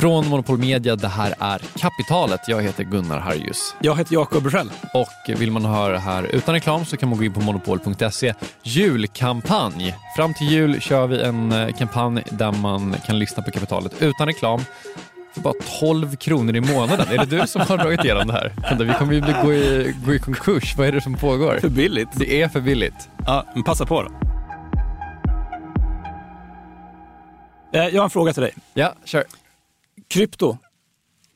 Från Monopol Media, det här är Kapitalet. Jag heter Gunnar Harjus. Jag heter Jakob Bursell. Och vill man höra det här utan reklam så kan man gå in på monopol.se. Julkampanj. Fram till jul kör vi en eh, kampanj där man kan lyssna på Kapitalet utan reklam för bara 12 kronor i månaden. Är det du som har dragit igenom det här? Vi kommer ju gå i, gå i konkurs. Vad är det som pågår? För billigt. Det är för billigt. Ja, men passa på då. Eh, Jag har en fråga till dig. Ja, kör. Krypto.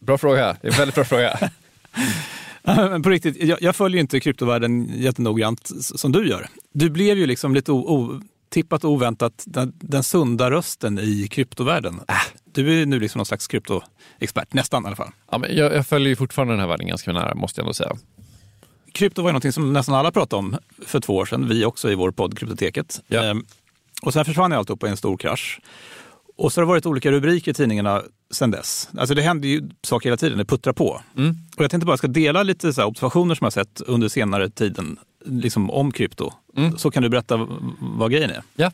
Bra fråga. Det är en väldigt bra fråga. Men på riktigt, jag, jag följer ju inte kryptovärlden jättenoggrant som du gör. Du blev ju liksom lite otippat och oväntat den, den sunda rösten i kryptovärlden. Äh, Du är nu liksom någon slags kryptoexpert, nästan i alla fall. Ja, men jag, jag följer ju fortfarande den här världen ganska nära, måste jag ändå säga. Krypto var ju någonting som nästan alla pratade om för två år sedan, vi också i vår podd Kryptoteket. Ja. Ehm, och sen försvann ju alltihop i en stor krasch. Och så har det varit olika rubriker i tidningarna sen dess. Alltså det händer ju saker hela tiden, det puttrar på. Mm. Och jag tänkte bara ska dela lite så observationer som jag sett under senare tiden liksom om krypto. Mm. Så kan du berätta vad grejen är. Ja.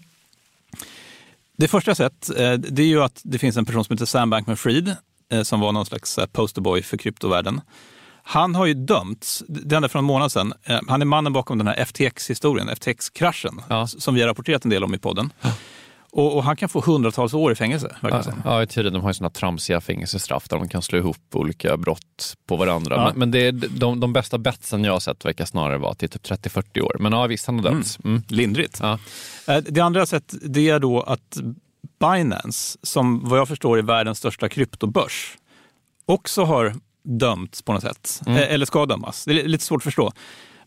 Det första jag sett, eh, det är ju att det finns en person som heter Sam Bankman-Fried eh, som var någon slags eh, posterboy för kryptovärlden. Han har ju dömts, det hände för en månad sedan. Han är mannen bakom den här FTX-historien, FTX-kraschen, Ja. som vi har rapporterat en del om i podden. Och, och han kan få hundratals år i fängelse, Ja, som. ja, i teorin. De har ju sådana tramsiga fängelsestraff där de kan slå ihop olika brott på varandra. Ja. Men, men det är, de, de bästa betsen jag har sett verkar snarare vara till typ 30-40 år. Men ja, visst, han har dömts. Mm. Lindrigt. Ja. Eh, Det andra jag har sett det är då att Binance, som vad jag förstår är världens största kryptobörs, också har dömts på något sätt. Mm. Eh, Eller ska dömas. Det är lite svårt att förstå.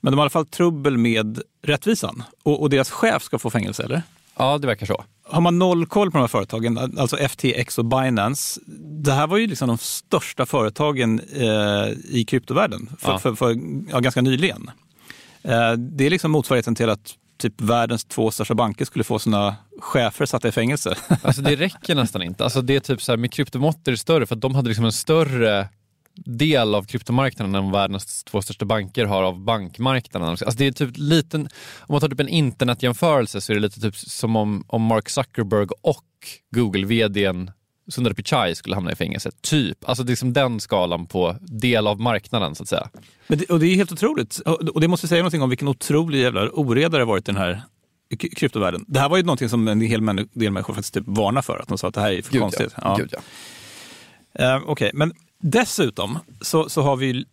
Men de har i alla fall trubbel med rättvisan. Och, och deras chef ska få fängelse, eller? Ja, det verkar så. Har man noll koll på de här företagen, alltså FTX och Binance, det här var ju liksom de största företagen eh, i kryptovärlden för, Ja. för, för ja, ganska nyligen. Eh, det är liksom motsvarigheten till att typ världens två största banker skulle få sina chefer satta i fängelse. Alltså det räcker nästan inte. Alltså det är typ så här, med kryptomått är det större för att de hade liksom en större del av kryptomarknaden än världens två största banker har av bankmarknaden. Alltså det är typ liten, om man tar typ en internetjämförelse så är det lite typ som om, om Mark Zuckerberg och Google-vdn Sundar Pichai skulle hamna i fängelse. Typ. Alltså det är liksom den skalan på del av marknaden så att säga. Men det, och det är helt otroligt. Och det måste säga någonting om vilken otrolig jävla oreda det varit i den här kryptovärlden. Det här var ju någonting som en hel del människor faktiskt typ varnar för. Att de sa att det här är för konstigt. ja. Gud, ja. Eh, Okej, men dessutom så, så har vi,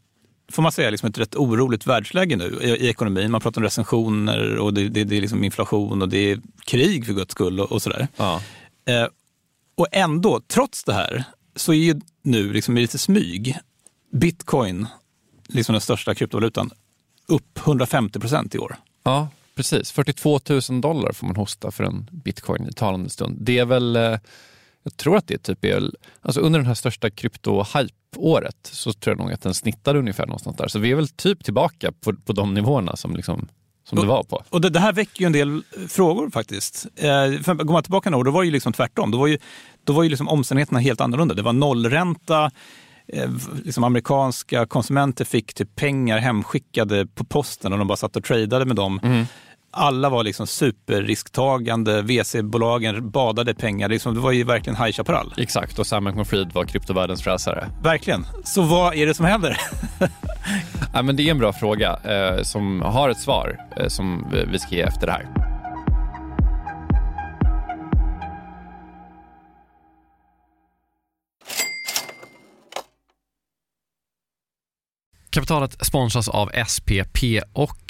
får man säga, liksom ett rätt oroligt världsläge nu i, i ekonomin. Man pratar om recensioner och det, det, det är liksom inflation och det är krig för guds skull och, och sådär. Ja. Eh, och ändå, trots det här, så är ju nu liksom i lite smyg bitcoin, liksom den största kryptovalutan, upp 150 procent i år. Ja, precis. 42 000 dollar får man hosta för en bitcoin i talande stund. Det är väl, eh, jag tror att det typ är, alltså under den här största krypto-hype-året så tror jag nog att den snittade ungefär någonstans där. Så vi är väl typ tillbaka på, på de nivåerna som, liksom, som det var på. Och det, det här väcker ju en del eh, frågor faktiskt. Eh, för går man tillbaka några år, då var det ju liksom tvärtom. Då var ju, då var ju liksom omständigheterna helt annorlunda. Det var nollränta, eh, liksom amerikanska konsumenter fick typ pengar hemskickade på posten och de bara satt och tradade med dem. Alla var liksom superrisktagande, VC-bolagen badade pengar. Liksom, det var ju verkligen High Chaparral. Exakt, och Sam Bankman-Fried var kryptovärldens frälsare. Verkligen. Så vad är det som händer? Ja, men det är en bra fråga eh, som har ett svar eh, som vi- vi ska ge efter det här. Kapitalet sponsras av SPP och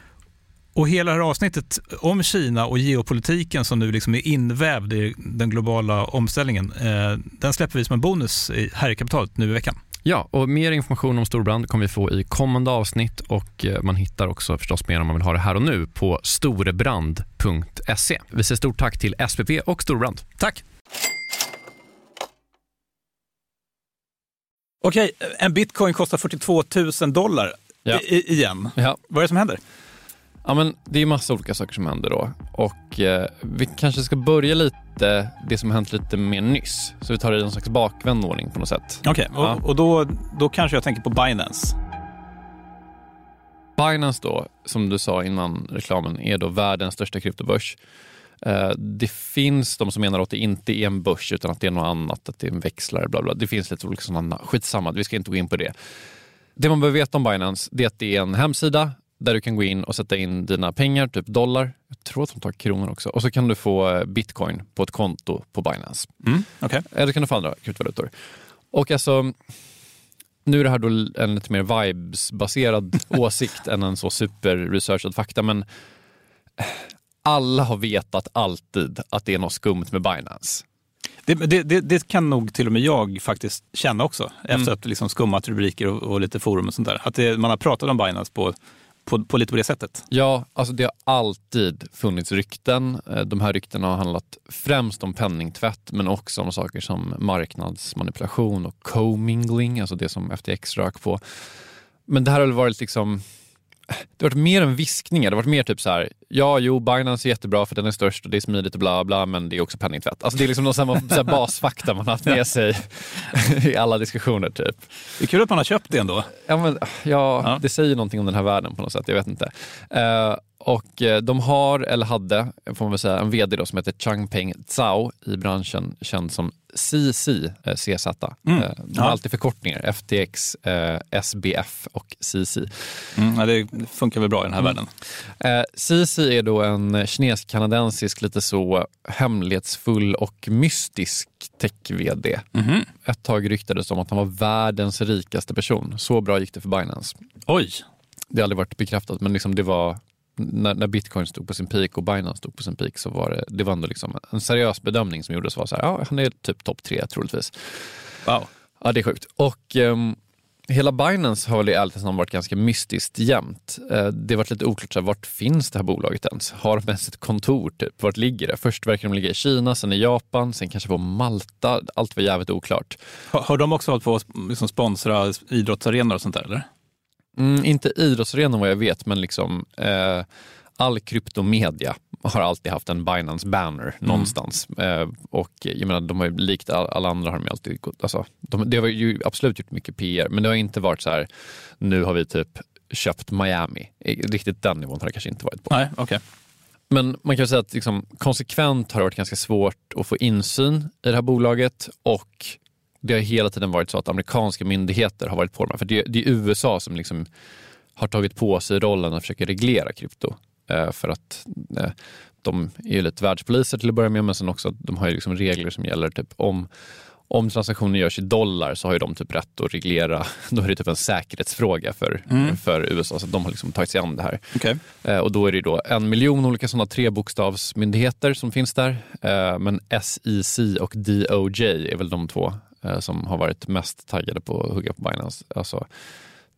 Och hela det här avsnittet om Kina och geopolitiken som nu liksom är invävd i den globala omställningen, eh, den släpper vi som en bonus här i kapitalet nu i veckan. Ja, och mer information om Storbrand kommer vi få i kommande avsnitt och eh, man hittar också förstås mer om man vill ha det här och nu på storebrand.se. Vi säger stort tack till SPP och Storbrand. Tack! Okej, en bitcoin kostar 42 000 dollar ja. Igen. Ja. Vad är det som händer? Ja, men det är massa olika saker som händer då. Och eh, vi kanske ska börja lite, det som har hänt lite mer nyss. Så vi tar det i en slags bakvänd ordning på något sätt. Okej, okay, och, ja. och då, då kanske jag tänker på Binance. Binance då, som du sa innan reklamen, är då världens största kryptobörs. Eh, det finns de som menar att det inte är en börs utan att det är något annat, att det är en växlare, bla bla. Det finns lite olika sådana, skitsamma, vi ska inte gå in på det. Det man behöver veta om Binance det är att det är en hemsida där du kan gå in och sätta in dina pengar, typ dollar. Jag tror att de tar kronor också. Och så kan du få eh, bitcoin på ett konto på Binance. Mm, okay. Eller kan du få andra kryptovalutor. Och alltså, nu är det här då en lite mer vibes-baserad åsikt än en så super-researchad fakta, men alla har vetat alltid att det är något skumt med Binance. Det, det, det, det, kan nog till och med jag faktiskt känna också, mm. efter att liksom skummat rubriker och, och lite forum och sånt där. Att man har pratat om Binance på på, på, lite på det sättet? Ja, alltså det har alltid funnits rykten. Eh, de här ryktena har handlat främst om penningtvätt men också om saker som marknadsmanipulation och commingling, alltså det som FTX rök på. Men det här har väl varit liksom det har varit mer än viskningar. Det har varit mer typ så här, ja, jo, Binance är jättebra för den är störst och det är smidigt och bla bla, men det är också penningtvätt. Alltså det är liksom någon sån här basfakta man har haft med sig i alla diskussioner. typ. Det är kul att man har köpt det ändå. Ja, men, ja, ja. det säger någonting om den här världen på något sätt. Jag vet inte. Uh, och eh, de har, eller hade, får man väl säga, en vd då som heter Changpeng Zhao i branschen känd som CC, eh, CZ. Mm. Eh, de har ja. alltid förkortningar, FTX, SBF och CC. Mm, ja, det funkar väl bra i den här mm. världen. CC är då en kinesisk-kanadensisk, lite så hemlighetsfull och mystisk tech-vd. Mm. Ett tag ryktades om att han var världens rikaste person. Så bra gick det för Binance. Oj! Det har aldrig varit bekräftat, men liksom det var när, när, bitcoin stod på sin peak och Binance stod på sin peak så var det, det var ändå liksom en seriös bedömning som gjordes. Var så här, ja, han är typ topp tre troligtvis. Wow. Ja, det är sjukt. Och um, hela Binance har väl i ärlighetens namn varit ganska mystiskt jämt. Uh, det har varit lite oklart, så här, vart finns det här bolaget ens? Har de ens ett kontor? Typ? Vart ligger det? Först verkar de ligga i Kina, sen i Japan, sen kanske på Malta. Allt var jävligt oklart. Har, har de också hållit på att liksom sponsra idrottsarenor och sånt där? Eller? Mm, inte idrottsarenan vad jag vet, men liksom eh, all kryptomedia har alltid haft en Binance-banner mm. någonstans. Eh, och jag menar, de har ju likt alla andra har de alltid alltså, de, det har ju absolut gjort mycket PR, men det har inte varit så här, nu har vi typ köpt Miami. Riktigt den nivån har det kanske inte varit på. Nej, okay. Men man kan säga att liksom, konsekvent har det varit ganska svårt att få insyn i det här bolaget och det har hela tiden varit så att amerikanska myndigheter har varit på dem. För det, det är USA som liksom har tagit på sig rollen att försöka reglera krypto. Eh, för att eh, de är ju lite världspoliser till att börja med, men sen också de har ju liksom regler som gäller typ om om transaktioner görs i dollar så har ju de typ rätt att reglera, då är det typ en säkerhetsfråga för, mm. för USA, så de har liksom tagit sig an det här. Okay. Eh, och då är det då en miljon olika sådana trebokstavsmyndigheter som finns där, eh, men SEC och DOJ är väl de två som har varit mest taggade på att hugga på Binance. Alltså,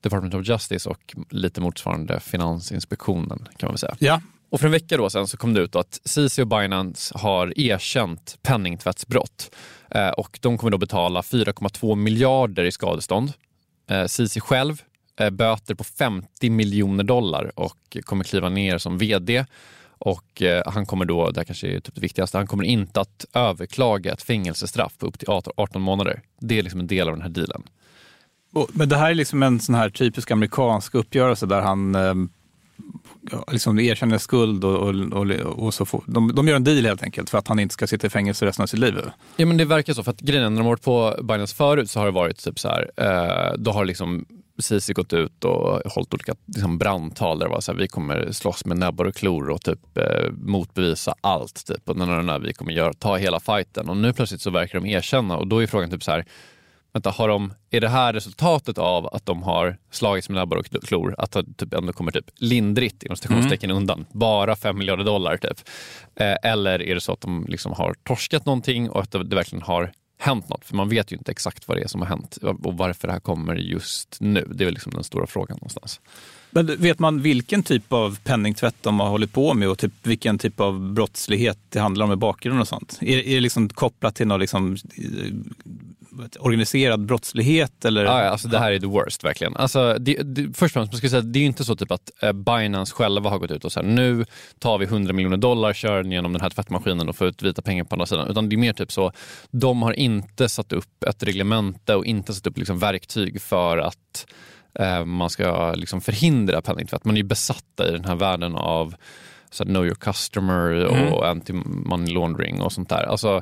Department of Justice och lite motsvarande Finansinspektionen kan man väl säga. Ja, Och för en vecka då sen så kom det ut att CC och Binance har erkänt penningtvättsbrott eh, och de kommer då betala 4,2 miljarder i skadestånd. Eh, CC själv eh, böter på 50 miljoner dollar och kommer kliva ner som vd. Och eh, han kommer då, det här kanske är typ det viktigaste, han kommer inte att överklaga ett fängelsestraff på upp till 18 månader. Det är liksom en del av den här dealen. Och- Men det här är liksom en sån här typisk amerikansk uppgörelse där han eh, ja, liksom erkänner skuld och, och, och, och så får, de, de gör en deal helt enkelt för att han inte ska sitta i fängelse resten av sitt liv. Ja men det verkar så, för att grejen är, när de har varit på Binance förut så har det varit typ så här, eh, då har liksom CC gått ut och hållit olika liksom, brandtal där det var så här, vi kommer slåss med näbbar och klor och typ eh, motbevisa allt. Typ. Och när, när vi kommer göra, ta hela fighten. Och nu plötsligt så verkar de erkänna och då är frågan typ så här, vänta, har de, är det här resultatet av att de har slagits med näbbar och klor? Att det typ ändå kommer typ lindrigt inom citationstecken undan, bara 5 miljarder dollar typ. Eh, eller är det så att de liksom har torskat någonting och att det verkligen har hänt något? För man vet ju inte exakt vad det är som har hänt och varför det här kommer just nu. Det är väl liksom den stora frågan någonstans. Men vet man vilken typ av penningtvätt de har hållit på med och typ vilken typ av brottslighet det handlar om i bakgrunden och sånt? Är, är det liksom kopplat till någon liksom, eh, organiserad brottslighet? Eller? Ja, ja, alltså det här är the worst verkligen. Alltså, det, det, först och främst, man ska säga, det är ju inte så typ att eh, Binance själva har gått ut och sagt nu tar vi 100 miljoner dollar, kör genom den här tvättmaskinen och får ut vita pengar på andra sidan. Utan det är mer typ så, de har inte satt upp ett reglemente och inte satt upp liksom verktyg för att eh, man ska liksom förhindra penningtvätt. Man är ju besatta i den här världen av så här, know your customer och anti-money laundering och sånt där. Alltså,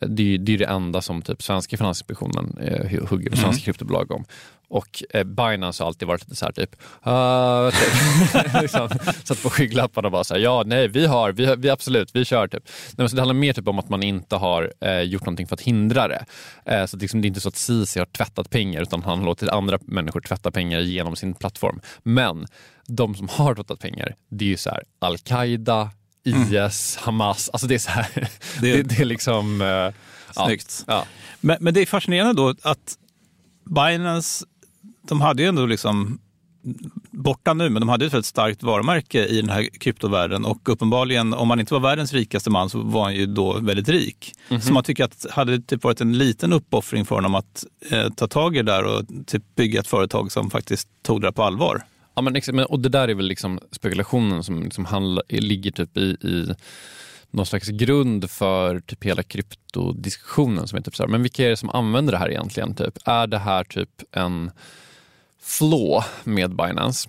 det, är det är det enda som typ svenska Finansinspektionen eh, hugger på svenska kryptobolag om. Och eh, Binance har alltid varit lite så här typ, uh, liksom, satt på skygglapparna och bara så här, ja nej vi har, vi, vi absolut, vi kör typ. Nej, så det handlar mer typ om att man inte har eh, gjort någonting för att hindra det. Eh, så liksom, det är inte så att CC har tvättat pengar utan han har låtit andra människor tvätta pengar genom sin plattform. Men de som har tvättat pengar, det är ju så här Al-Qaida, IS, Hamas, alltså det är så här, det, Det- det, är liksom... eh, ja. Snyggt. Ja. Men, men det är fascinerande då att Binance, de hade ju ändå liksom borta nu, men de hade ett väldigt starkt varumärke i den här kryptovärlden och uppenbarligen, om man inte var världens rikaste man så var han ju då väldigt rik. Så man tycker att hade det typ varit en liten uppoffring för honom att eh, ta tag i det där och typ bygga ett företag som faktiskt tog det där på allvar. Ja, men, och det där är väl liksom spekulationen som liksom handla, ligger typ i, i någon slags grund för typ hela kryptodiskussionen. Som är typ så här, men vilka är det som använder det här egentligen? Typ? Är det här typ en flaw med Binance?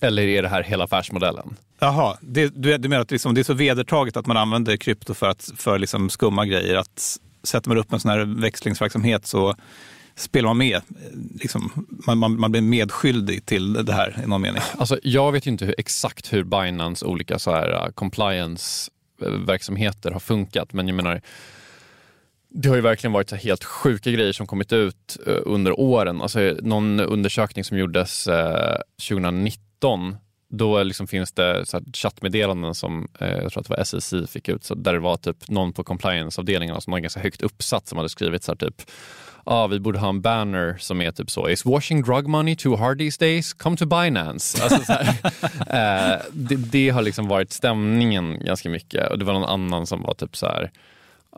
Eller är det här hela affärsmodellen? Jaha, det, du, du menar att liksom, det är så vedertaget att man använder krypto för, att, för liksom skumma grejer? Att sätter man upp en sån här växlingsverksamhet så spelar man med. Liksom, man, man, man blir medskyldig till det här i någon mening. Alltså, jag vet ju inte hur, exakt hur Binance olika så här, uh, compliance-verksamheter har funkat, men jag menar det har ju verkligen varit så helt sjuka grejer som kommit ut eh, under åren. Alltså, någon undersökning som gjordes eh, 2019 då liksom finns det så här chattmeddelanden som eh, jag tror att det var SSI fick ut, så där det var typ någon på compliance-avdelningen som var ganska högt uppsatt som hade skrivit så här typ ah, vi borde ha en banner som är typ så, is washing drug money too hard these days? Come to Binance. Alltså, så här, eh, det, det har liksom varit stämningen ganska mycket och det var någon annan som var typ så här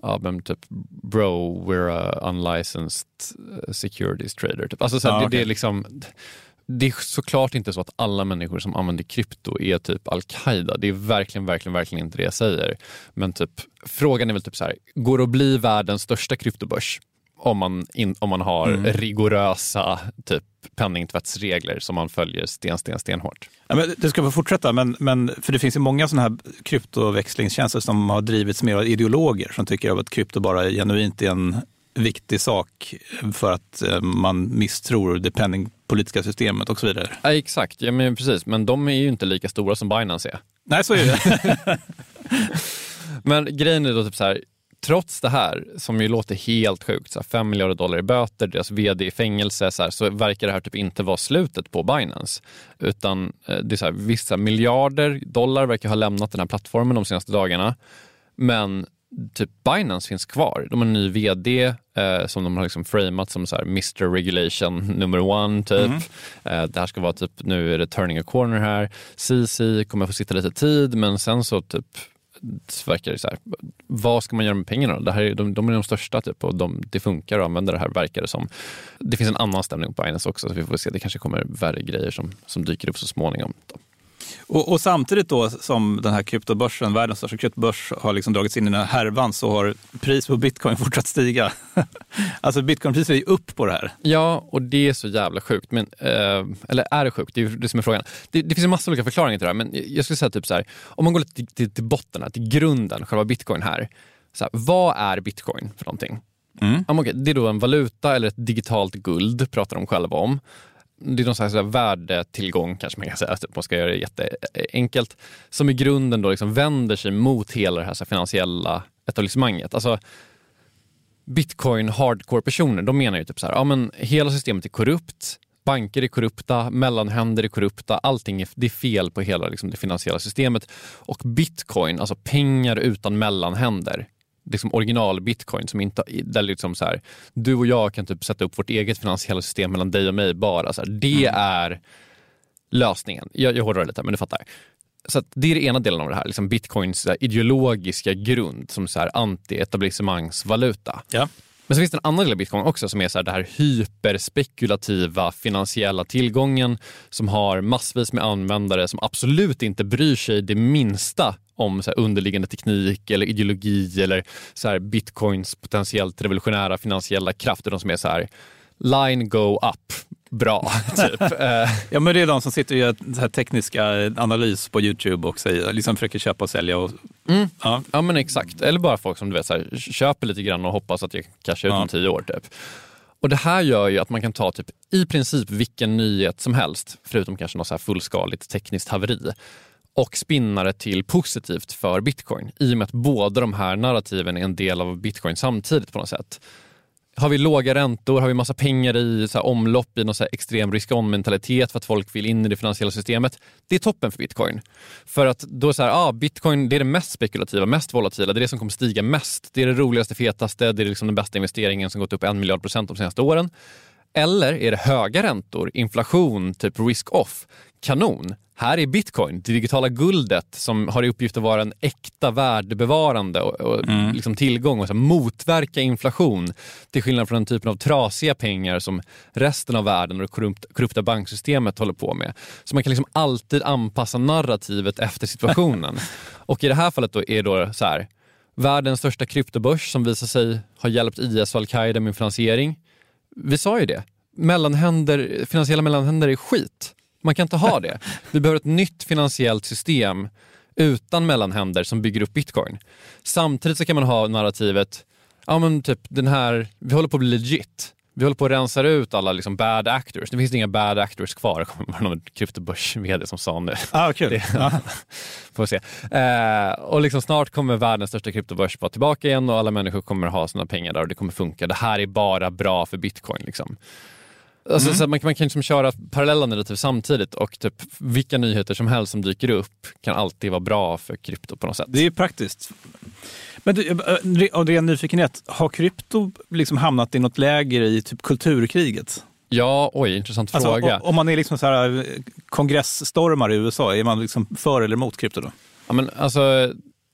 Ja, men typ bro, we're a unlicensed eh, securities trader. Typ. Alltså, så här, Ja, det, det, är liksom, det är såklart inte så att alla människor som använder krypto är typ al-Qaida. Det är verkligen, verkligen, verkligen inte det jag säger. Men typ, frågan är väl typ så här, går det att bli världens största kryptobörs om man, in, om man har rigorösa typ penningtvättsregler som man följer sten, sten, stenhårt? Ja, men det ska få fortsätta, men, men, för det finns ju många sådana här kryptoväxlingstjänster som har drivits mer av ideologer som tycker att krypto bara genuint är en viktig sak för att eh, man misstror det penningpolitiska systemet och så vidare. Ja, exakt, ja, men precis. Men de är ju inte lika stora som Binance är. Nej, så är det. Men grejen är då typ så här, trots det här, som ju låter helt sjukt, så här 5 miljarder dollar i böter, deras vd i fängelse, så, här, så verkar det här typ inte vara slutet på Binance. Utan eh, det är så här, vissa miljarder dollar verkar ha lämnat den här plattformen de senaste dagarna. Men typ Binance finns kvar. De har en ny vd eh, som de har liksom framat som så här Mr Regulation number one typ. Mm. Eh, det här ska vara typ, nu är det turning a corner här. CC kommer få sitta lite tid men sen så typ verkar så här, vad ska man göra med pengarna? Det här är, de, de är de största typ, och de, det funkar att använda det här verkar det som. Det finns en annan stämning på Binance också så vi får se, det kanske kommer värre grejer som, som dyker upp så småningom. Då. Och, och, samtidigt då som den här kryptobörsen, världens största kryptobörs, har liksom dragits in i den här härvan så har priset på bitcoin fortsatt stiga. alltså bitcoinpriset är ju upp på det här. Ja, och det är så jävla sjukt. Men, eh, eller är det sjukt? Det är det som är frågan. Det, det finns en massa olika förklaringar till det här, men jag skulle säga typ så här, om man går lite till, till, till botten, till grunden, själva bitcoin här. Så här, vad är bitcoin för någonting? Mm. Okay, det är då en valuta eller ett digitalt guld, pratar de själva om det är någon slags värdetillgång kanske man kan säga, typ, man ska göra det jätteenkelt, som i grunden då liksom vänder sig mot hela det här, så här finansiella etablissemanget. Alltså, bitcoin hardcore-personer, de menar ju typ så här, ja men hela systemet är korrupt, banker är korrupta, mellanhänder är korrupta, allting är, det är fel på hela liksom, det finansiella systemet. Och bitcoin, alltså pengar utan mellanhänder, liksom original bitcoin som inte, där liksom så här, du och jag kan typ sätta upp vårt eget finansiella system mellan dig och mig bara. Så här, det mm. är lösningen. Jag, jag hårdrar lite men du fattar. Så det är den ena delen av det här, liksom bitcoins ideologiska grund som så här anti-etablissemangsvaluta. Ja. Men så finns det en annan del av bitcoin också som är så här, det här hyperspekulativa finansiella tillgången som har massvis med användare som absolut inte bryr sig det minsta om så här, underliggande teknik eller ideologi eller så här, bitcoins potentiellt revolutionära finansiella kraft. De som är så här, line go up, bra. Typ. Eh. ja, men det är de som sitter och gör tekniska analys på Youtube och säger, liksom försöker köpa och sälja. Och, mm. ja. ja, men exakt. Eller bara folk som du vet, så här, köper lite grann och hoppas att jag cashar ut ja. om tio år. Typ. Och Det här gör ju att man kan ta typ i princip vilken nyhet som helst, förutom kanske något så här fullskaligt tekniskt haveri och spinna det till positivt för bitcoin i och med att båda de här narrativen är en del av bitcoin samtidigt på något sätt. Har vi låga räntor, har vi massa pengar i så omlopp i någon så extrem risk-on-mentalitet för att folk vill in i det finansiella systemet. Det är toppen för bitcoin. För att då är så här, ah, bitcoin det är det mest spekulativa, mest volatila, det är det som kommer stiga mest. Det är det roligaste, fetaste, det är liksom den bästa investeringen som gått upp en miljard procent de senaste åren. Eller är det höga räntor, inflation, typ risk-off? Kanon! Här är bitcoin, det digitala guldet som har i uppgift att vara en äkta värdebevarande och, och mm. liksom tillgång och så motverka inflation. Till skillnad från den typen av trasiga pengar som resten av världen och det korrupt, korrupta banksystemet håller på med. Så man kan liksom alltid anpassa narrativet efter situationen. och i det här fallet då är då så här, världens största kryptobörs som visar sig ha hjälpt IS och al-Qaida med finansiering. Vi sa ju det, mellanhänder, finansiella mellanhänder är skit. Man kan inte ha det. Vi behöver ett nytt finansiellt system utan mellanhänder som bygger upp bitcoin. Samtidigt så kan man ha narrativet, ja men typ den här, vi håller på att bli legit. Vi håller på att rensa ut alla liksom bad actors. Det finns inga bad actors kvar. Kommer någon kryptobörs-vd som sa nu. Ah, kul. Det, ja. får se. Eh, och liksom snart kommer världens största kryptobörs vara tillbaka igen och alla människor kommer ha sina pengar där och det kommer funka. Det här är bara bra för bitcoin. Liksom. Alltså, mm. så man, man kan liksom köra parallella narrativ samtidigt och typ vilka nyheter som helst som dyker upp kan alltid vara bra för krypto på något sätt. Det är praktiskt. Men du, eh, av ren nyfikenhet, har krypto liksom hamnat i något läger i typ kulturkriget? Ja, oj, intressant alltså, fråga. Om man är liksom så här eh, kongressstormar i USA, är man liksom för eller emot krypto då? Ja, men alltså,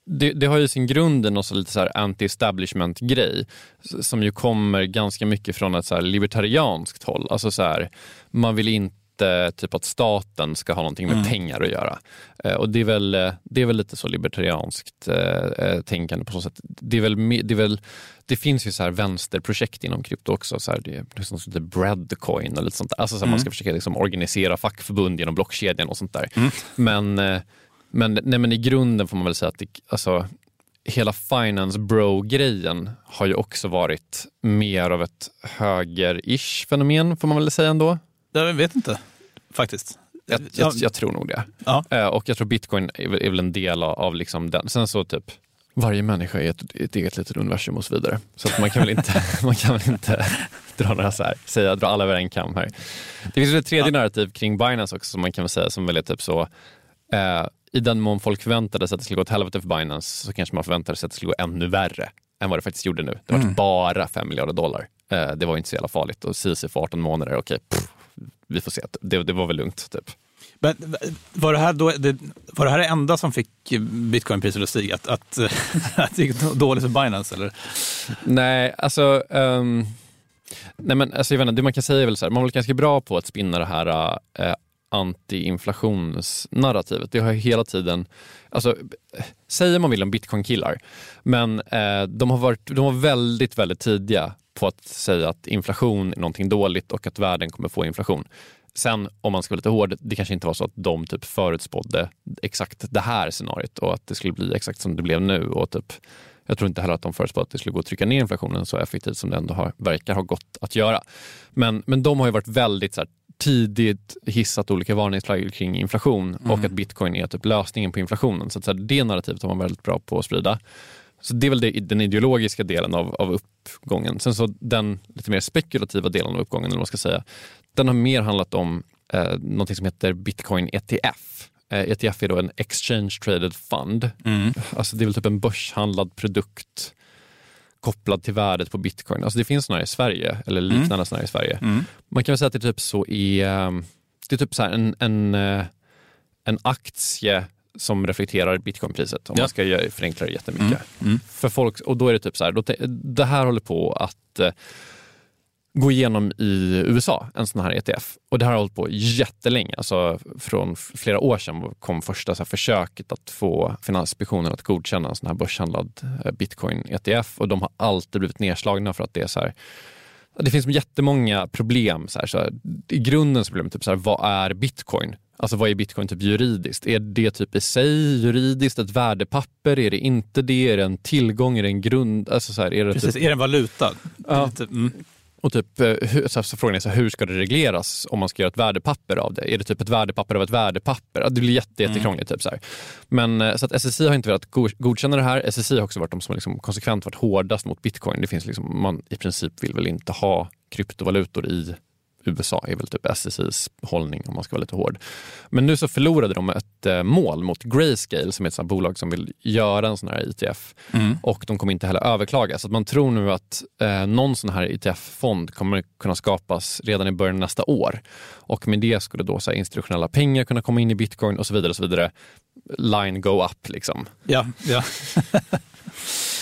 det, det, har ju sin grund i någon lite så anti-establishment-grej som ju kommer ganska mycket från ett så libertarianskt håll. Alltså så här, man vill inte typ att staten ska ha någonting med mm. pengar att göra. Eh, och det är, väl, eh, det är väl lite så libertarianskt eh, eh, tänkande på så sätt. Det, är väl, det, är väl, det finns ju så här vänsterprojekt inom krypto också. Så här, det är liksom sånt breadcoin och lite sånt där. Alltså så här, mm. Man ska försöka liksom organisera fackförbund genom blockkedjan och sånt där. Mm. Men men, nej, men i grunden får man väl säga att det, alltså, hela finance bro-grejen har ju också varit mer av ett höger-ish fenomen får man väl säga ändå. Jag vet inte faktiskt. Jag, jag, jag tror nog det. Ja. Eh, och jag tror bitcoin är, väl en del av, liksom den. Sen så typ varje människa är ett, ett eget litet universum och så vidare. Så att man kan väl inte, man kan väl inte dra några så här, säga, dra alla över en kam här. Det finns ett tredje ja. narrativ kring Binance också som man kan väl säga som väl är typ så Eh, i den mån folk förväntade sig att det skulle gå åt helvete för Binance så kanske man förväntade sig att det skulle gå ännu värre än vad det faktiskt gjorde nu. Det var bara 5 miljarder dollar. Eh, det var inte så jävla farligt och CC för 18 månader, okej, pff, vi får se. Det, det var väl lugnt. Typ. Men var det här, då, det, var det här det enda som fick bitcoinpriset att stiga? Att, att, att det gick dåligt för Binance? Eller? Nej, alltså... ehm, nej men, alltså jag vet inte, det man kan säga är väl så här, man väl ganska bra på att spinna det här eh, anti-inflationsnarrativet. Det har hela tiden, alltså, säger man vill om bitcoin-killar, men eh, de, har varit, de var väldigt, väldigt tidiga på att säga att inflation är någonting dåligt och att världen kommer få inflation. Sen om man ska vara lite hård, det kanske inte var så att de typ förutspådde exakt det här scenariot och att det skulle bli exakt som det blev nu. Och typ, jag tror inte heller att de förutspådde att det skulle gå att trycka ner inflationen så effektivt som det ändå har, verkar ha gått att göra. Men, men de har ju varit väldigt så här, tidigt hissat olika varningsflaggor kring inflation och att bitcoin är typ lösningen på inflationen. Så, att, så här, det narrativet var man väldigt bra på att sprida. Så det är väl det, den ideologiska delen av, av uppgången. Sen så den lite mer spekulativa delen av uppgången, eller man ska säga, den har mer handlat om eh, något som heter Bitcoin ETF. Eh, ETF är då en Exchange Traded Fund. Alltså det är väl typ en börshandlad produkt kopplad till värdet på bitcoin. Alltså det finns sådana i Sverige, eller liknande mm. sådana i Sverige. Man kan väl säga att det är typ så i, eh, det är typ så en, en, eh, en aktie som reflekterar bitcoinpriset om Ja. man ska förenkla det jättemycket. För folk, och då är det typ så här, då, det här håller på att eh, gå igenom i USA, en sån här ETF. Och det här har hållit på jättelänge. Alltså från flera år sedan kom första så försöket att få Finansinspektionen att godkänna en sån här börshandlad eh, bitcoin-ETF. Och de har alltid blivit nedslagna för att det är så här det finns jättemånga problem. Så här, så här, I grunden så blir det typ så här, vad är bitcoin? Alltså vad är bitcoin typ juridiskt? Är det typ i sig juridiskt ett värdepapper? Är det inte det? Är det en tillgång? Är det en grund? Alltså så här, är det Precis, typ, är det en valuta? Ja. Lite, mm. Och typ, eh, så så frågan är så här, hur ska det regleras om man ska göra ett värdepapper av det? Är det typ ett värdepapper av ett värdepapper? Det blir jätte, jättekrångligt. Typ, så här. Men eh, så att SSI har inte velat go- godkänna det här. SSI har också varit de som liksom konsekvent varit hårdast mot bitcoin. Det finns liksom, man i princip vill väl inte ha kryptovalutor i USA är väl typ SSIs hållning om man ska vara lite hård. Men nu så förlorade de ett eh, mål mot Grayscale som är ett sånt bolag som vill göra en sån här ETF. Och de kommer inte heller överklaga. Så man tror nu att eh, någon sån här ETF-fond kommer kunna skapas redan i början av nästa år. Och med det skulle då så här, institutionella pengar kunna komma in i bitcoin och så vidare. Och så vidare. Line go up liksom. Ja, ja.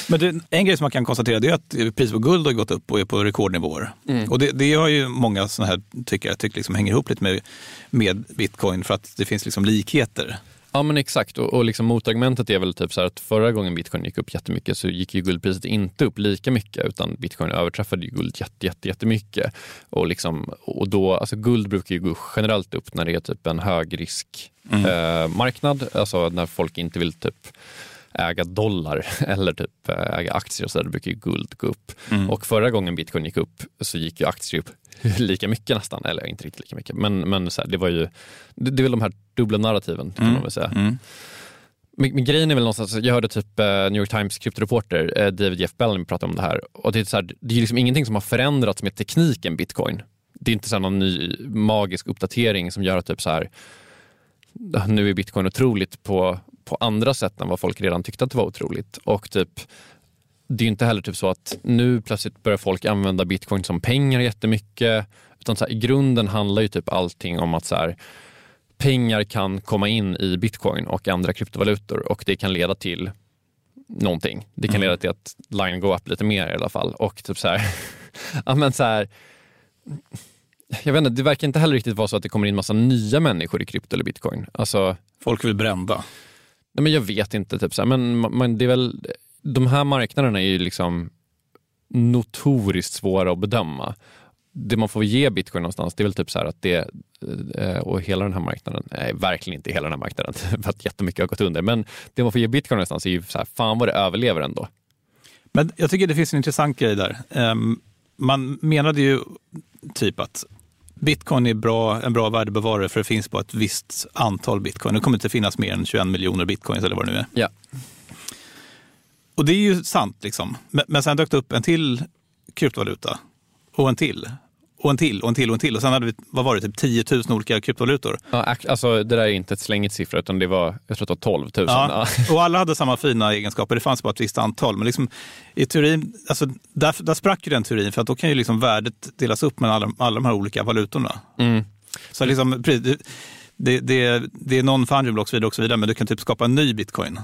Men det, en grej som man kan konstatera är att priset på guld har gått upp och är på rekordnivåer. Och det, det har ju många sådana här tyckare tycker liksom hänger ihop lite med, med bitcoin för att det finns liksom likheter. Ja men exakt och, och liksom motargumentet är väl typ så här att förra gången bitcoin gick upp jättemycket så gick ju guldpriset inte upp lika mycket utan bitcoin överträffade ju guld jätte, jätte, jättemycket. Och, liksom, och då, alltså guld brukar ju gå generellt upp när det är typ en högrisk eh, marknad, alltså när folk inte vill typ äga dollar eller typ eh, äga aktier och så där, brukar ju guld gå upp. Och förra gången bitcoin gick upp så gick ju aktier upp lika mycket nästan, eller inte riktigt lika mycket, men, men så här, det var ju, det, det är väl de här dubbla narrativen kan man väl säga. Men, men grejen är väl någonstans, jag hörde typ eh, New York Times kryptoreporter eh, David Jeff Bellamy prata om det här. Och det, är så här, det är liksom ingenting som har förändrats med tekniken bitcoin. Det är inte så någon ny magisk uppdatering som gör att typ så här, nu är bitcoin otroligt på, på andra sätt än vad folk redan tyckte att det var otroligt. Och typ, det är inte heller typ så att nu plötsligt börjar folk använda bitcoin som pengar jättemycket. Utan så här, i grunden handlar ju typ allting om att så här, pengar kan komma in i bitcoin och andra kryptovalutor och det kan leda till någonting. Det kan leda till att line go up lite mer i alla fall. Och typ så här, ja men så här, jag vet inte, det verkar inte heller riktigt vara så att det kommer in massa nya människor i krypto eller bitcoin. Alltså, Folk vill brända nej men jag vet inte, typ så här, men, men det är väl, de här marknaderna är ju liksom notoriskt svåra att bedöma. Det man får ge bitcoin någonstans, det är väl typ så här att det, eh, och hela den här marknaden, nej verkligen inte hela den här marknaden, för att jättemycket har gått under, men det man får ge bitcoin någonstans är ju så här, fan vad det överlever ändå. Men jag tycker det finns en intressant grej där. Ehm, man menade ju typ att bitcoin är bra, en bra värdebevarare för det finns bara ett visst antal bitcoin. Det kommer inte finnas mer än 21 miljoner bitcoins eller vad det nu är. Ja. Och det är ju sant, liksom. men, men sen dök det upp en till kryptovaluta och en till. Och en till och en till och en till. Och sen hade vi, vad var det, typ 10 000 olika kryptovalutor. Ja, alltså, det där är inte ett slängigt siffra, utan det var, jag tror att det var 12 000. Ja, och alla hade samma fina egenskaper. Det fanns bara ett visst antal. Men liksom, i teorin, alltså, där, där sprack ju den teorin, för att då kan ju liksom värdet delas upp mellan alla, alla de här olika valutorna. Mm. Så liksom, det, det, det, är non-fungible och så vidare, och så vidare, men du kan typ skapa en ny bitcoin.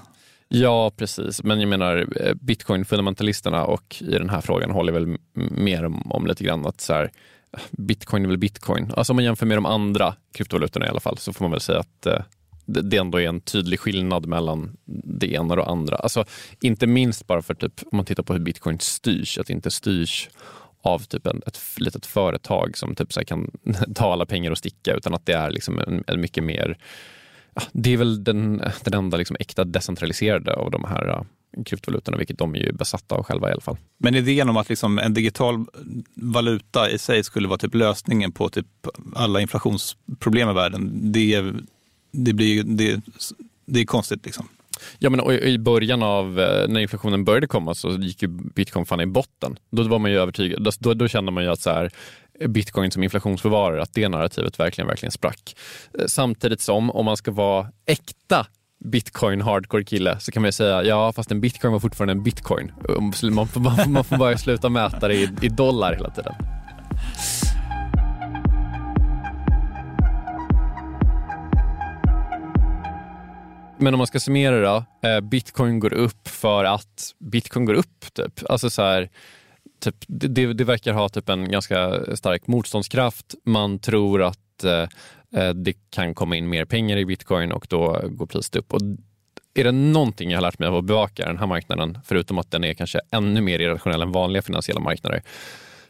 Ja, precis. Men jag menar, eh, bitcoin-fundamentalisterna och i den här frågan håller väl mer om, om lite grann att så här, bitcoin är väl bitcoin. Alltså om man jämför med de andra kryptovalutorna i alla fall så får man väl säga att eh, det ändå är en tydlig skillnad mellan det ena och det andra. Alltså, inte minst bara för typ, om man tittar på hur bitcoin styrs, att det inte styrs av typ en, ett litet företag som typ så kan ta alla pengar och sticka utan att det är liksom en, en mycket mer det är väl den, den enda liksom äkta decentraliserade av de här eh, kryptovalutorna, vilket de är ju besatta av själva i alla fall. Men idén om att liksom en digital valuta i sig skulle vara typ lösningen på typ alla inflationsproblem i världen, det, det, blir, det, det är konstigt. Liksom. Ja, men i början av eh, när inflationen började komma så gick ju bitcoin fan i botten. Då var man ju övertygad. Då, då kände man ju att så här, bitcoin som inflationsbevarare, att det narrativet verkligen, verkligen sprack. Eh, samtidigt som, om man ska vara äkta bitcoin hardcore kille så kan man ju säga ja fast en bitcoin var fortfarande en bitcoin. Um, man får, man får, man får bara sluta mäta det i, i dollar hela tiden. Men om man ska summera då, eh, bitcoin går upp för att bitcoin går upp. Typ. Alltså så här, typ, det, det verkar ha typ en ganska stark motståndskraft. Man tror att eh, eh, Eh, det kan komma in mer pengar i bitcoin och då går priset upp. Och är det någonting jag har lärt mig av att bevaka den här marknaden, förutom att den är kanske ännu mer irrationell än vanliga finansiella marknader,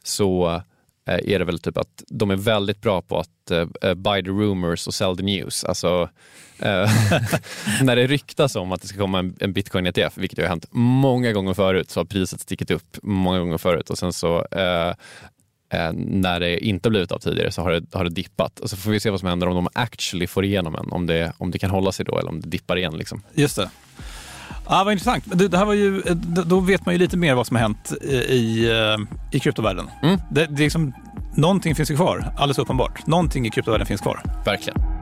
så eh, är det väl typ att de är väldigt bra på att uh, buy the rumors och sell the news. Alltså, uh, när det ryktas om att det ska komma en, en bitcoin ETF, vilket har hänt många gånger förut, så har priset stickit upp många gånger förut och sen så uh, när det inte blivit av tidigare så har det, har det dippat. Och så får vi se vad som händer om de actually får igenom en, om det, om det kan hålla sig då eller om det dippar igen. Liksom. Just det. Ja, vad intressant. Det, det, här var ju, då vet man ju lite mer vad som har hänt i, i kryptovärlden. Mm. Det, det är liksom, någonting finns ju kvar, alldeles uppenbart. Någonting i kryptovärlden finns kvar. Verkligen.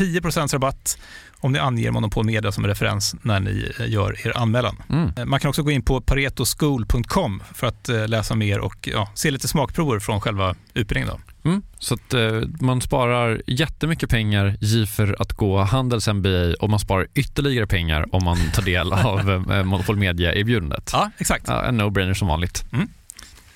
10% rabatt om ni anger Monopol Media som referens när ni eh, gör er anmälan. Mm. Eh, Man kan också gå in på paretoschool.com för att eh, läsa mer och ja, se lite smakprover från själva utbildningen. Då. Mm. Så att eh, man sparar jättemycket pengar i för att gå Handels MBA och man sparar ytterligare pengar om man tar del av eh, Monopol Media-erbjudandet. Ja, exakt. Ja, en no-brainer som vanligt.